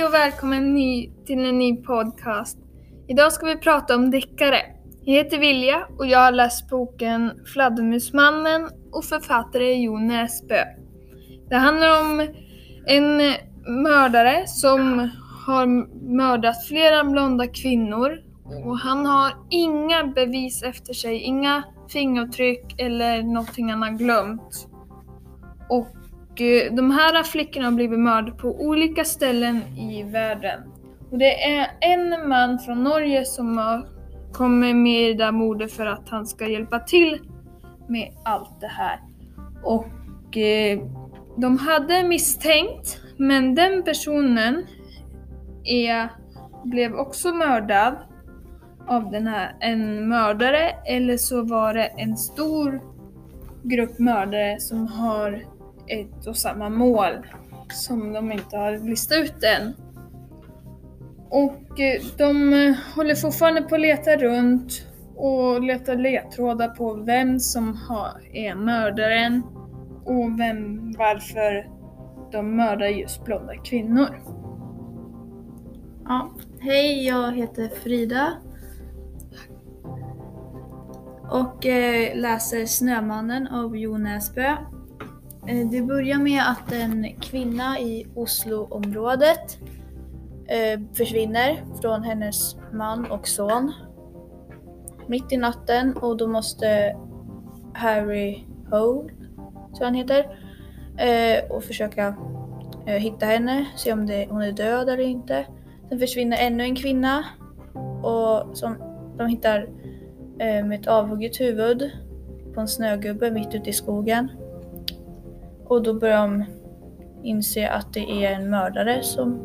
Hej och välkommen ny, till en ny podcast. Idag ska vi prata om deckare. Jag heter Vilja och jag har läst boken Fladdermusmannen och författare är Jo Näsbø. Det handlar om en mördare som har mördat flera blonda kvinnor och han har inga bevis efter sig, inga fingeravtryck eller någonting han har glömt. Och de här flickorna har blivit mördade på olika ställen i världen. Och det är en man från Norge som har kommit med i det där mordet för att han ska hjälpa till med allt det här. Och eh, de hade misstänkt, men den personen är, blev också mördad av den här, en mördare eller så var det en stor grupp mördare som har ett och samma mål som de inte har listat ut än. Och eh, de eh, håller fortfarande på att leta runt och letar ledtrådar på vem som har, är mördaren och vem, varför de mördar just blonda kvinnor. Ja, hej, jag heter Frida. Och eh, läser Snömannen av Jo Näsbø. Eh, det börjar med att en kvinna i Osloområdet eh, försvinner från hennes man och son mitt i natten och då måste Harry Hole, tror han heter, eh, och försöka hitta henne, se om det, hon är död eller inte. Sen försvinner ännu en kvinna och som de hittar med ett avhugget huvud på en snögubbe mitt ute i skogen. Och då börjar de inse att det är en mördare som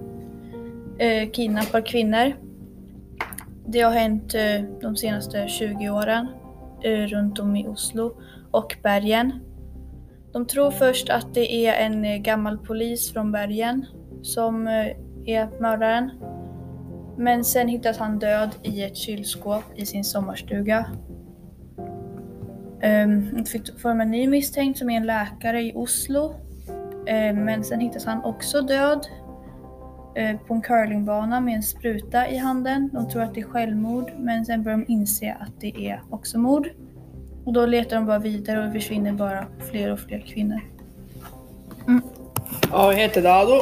eh, kidnappar kvinnor. Det har hänt eh, de senaste 20 åren eh, runt om i Oslo och bergen. De tror först att det är en eh, gammal polis från bergen som eh, är mördaren. Men sen hittas han död i ett kylskåp i sin sommarstuga. Um, får de en ny misstänkt som är en läkare i Oslo. Um, men sen hittas han också död uh, på en curlingbana med en spruta i handen. De tror att det är självmord men sen börjar de inse att det är också mord. Och då letar de bara vidare och det försvinner bara fler och fler kvinnor. Mm. Ja, jag heter Dado.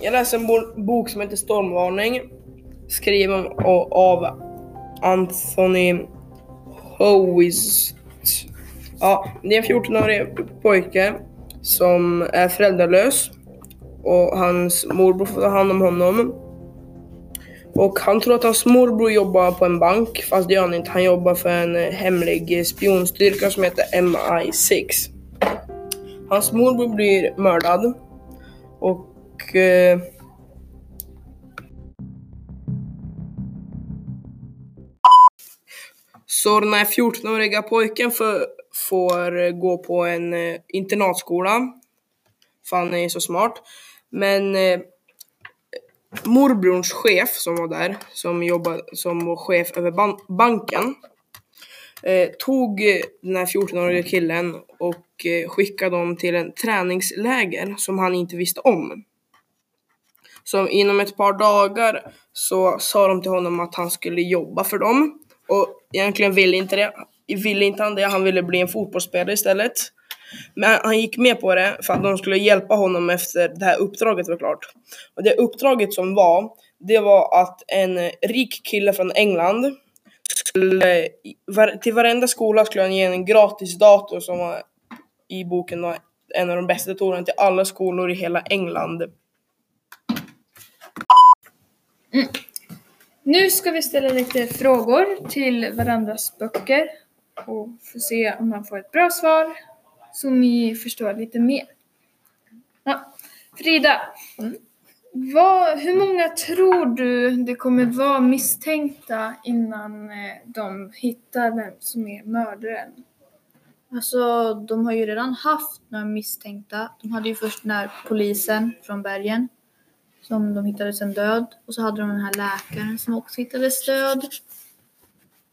Jag läser en bok som heter Stormvarning. Skriven av Anthony Hoist. Ja, det är en 14-årig pojke som är föräldralös och hans morbror får ta hand om honom. Och han tror att hans morbror jobbar på en bank, fast det gör han inte. Han jobbar för en hemlig spionstyrka som heter MI6. Hans morbror blir mördad och eh, Så den här 14-åriga pojken för, får gå på en eh, internatskola. För han är så smart. Men eh, morbrorns chef som var där, som, jobbade, som var chef över ban banken, eh, tog eh, den här 14-åriga killen och eh, skickade dem till en träningsläger som han inte visste om. Så inom ett par dagar så sa de till honom att han skulle jobba för dem. Och egentligen ville inte det. Ville inte han det, han ville bli en fotbollsspelare istället. Men han gick med på det för att de skulle hjälpa honom efter det här uppdraget var klart. Och det uppdraget som var, det var att en rik kille från England skulle, till varenda skola skulle han ge en gratis dator som var i boken var en av de bästa datorerna till alla skolor i hela England. Mm. Nu ska vi ställa lite frågor till varandras böcker och få se om man får ett bra svar så ni förstår lite mer. Ja. Frida, mm. vad, hur många tror du det kommer vara misstänkta innan eh, de hittar vem som är mördaren? Alltså, de har ju redan haft några misstänkta. De hade ju först den här polisen från bergen som de hittade sen död. Och så hade de den här läkaren som också hittades död.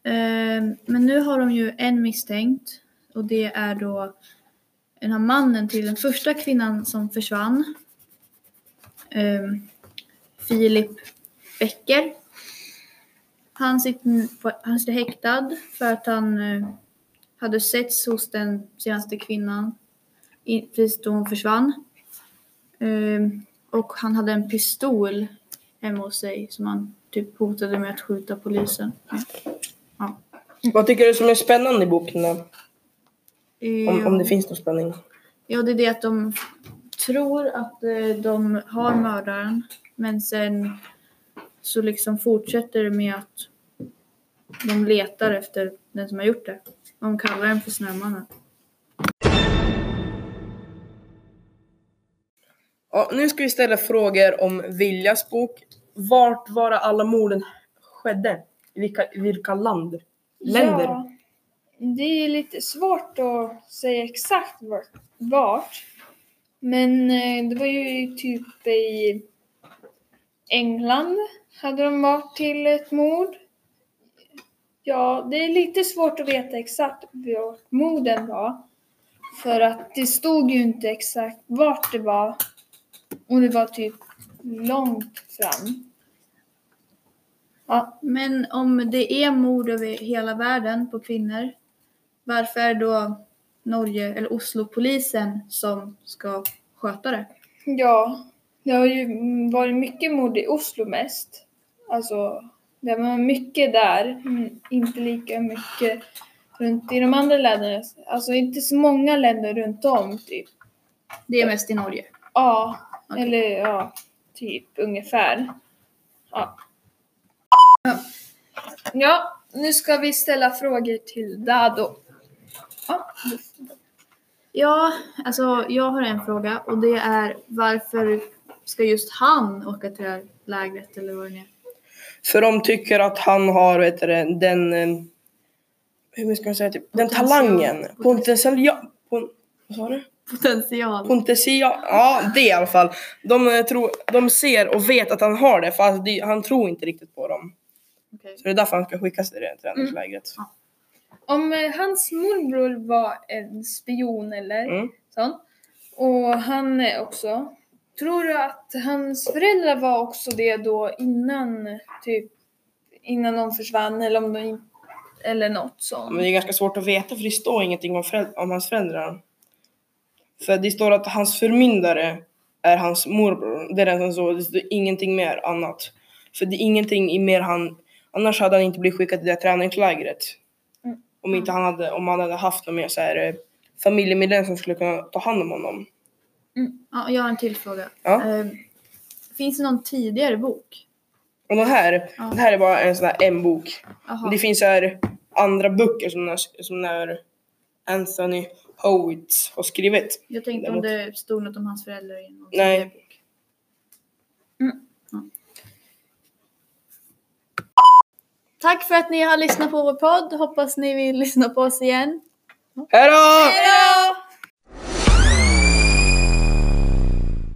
Ehm, men nu har de ju en misstänkt och det är då den här mannen till den första kvinnan som försvann. Ehm, Filip Becker. Han sitter, han sitter häktad för att han eh, hade setts hos den senaste kvinnan precis då hon försvann. Ehm, och han hade en pistol hemma hos sig som han typ hotade med att skjuta polisen med. Vad tycker du som är spännande i boken då? Om, om det finns någon spänning. Ja, det är det att de tror att eh, de har mördaren men sen så liksom fortsätter det med att de letar efter den som har gjort det. De kallar den för Snömannen. Ja, nu ska vi ställa frågor om Viljas bok. Vart var alla morden skedde? I vilka, i vilka land? Länder? Ja, det är lite svårt att säga exakt vart. Men eh, det var ju typ i England hade de varit till ett mord. Ja, det är lite svårt att veta exakt vart morden var. För att det stod ju inte exakt vart det var. Och det var typ långt fram. Ja, Men om det är mord över hela världen på kvinnor, varför är då Norge eller Oslopolisen som ska sköta det? Ja, det har ju varit mycket mord i Oslo mest. Alltså, det var mycket där, men inte lika mycket runt i de andra länderna. Alltså inte så många länder runt om, typ. Det är mest i Norge. Ja, Okej. eller ja, typ ungefär. Ja. Ja, nu ska vi ställa frågor till Dado. Ja, Ja, alltså jag har en fråga och det är varför ska just han åka till det här lägret eller vad det nu är? För de tycker att han har vet du, den... eh, Hur ska man säga? Typ, den talangen. Potential. Ja, pon, vad sa du? Potential. Potential. Ja, det i alla fall. De, eh, tror, de ser och vet att han har det fast det, han tror inte riktigt på dem. Okej. Så det är därför han ska skickas till det träningslägret. Om eh, hans morbror var en spion eller Mm. sånt, och han är också, tror du att hans föräldrar var också det då innan, typ, innan de försvann eller om de in- eller något Men sånt? det är ganska svårt att veta för det står ingenting om, föräld- om hans föräldrar. För det står att hans förmyndare är hans morbror. Det är den som står, det står ingenting mer annat. För det är ingenting i mer han, annars hade han inte blivit skickad till det här träningslägret. Mm. Om inte han hade, om han hade haft någon mer så här eh, familjemedlem som skulle kunna ta hand om honom. Ja, jag har en till fråga. Ja. Eh, finns det någon tidigare bok? Och den här, Ja. det här är bara en sån här en bok. Jaha. Det finns så här andra böcker som när, som när Anthony Howitz har skrivit. Jag tänkte om Däremot- det stod något om hans föräldrar i någon Nej. bok. Ja. Tack för att ni har lyssnat på vår podd. Hoppas ni vill lyssna på oss igen. Hej då!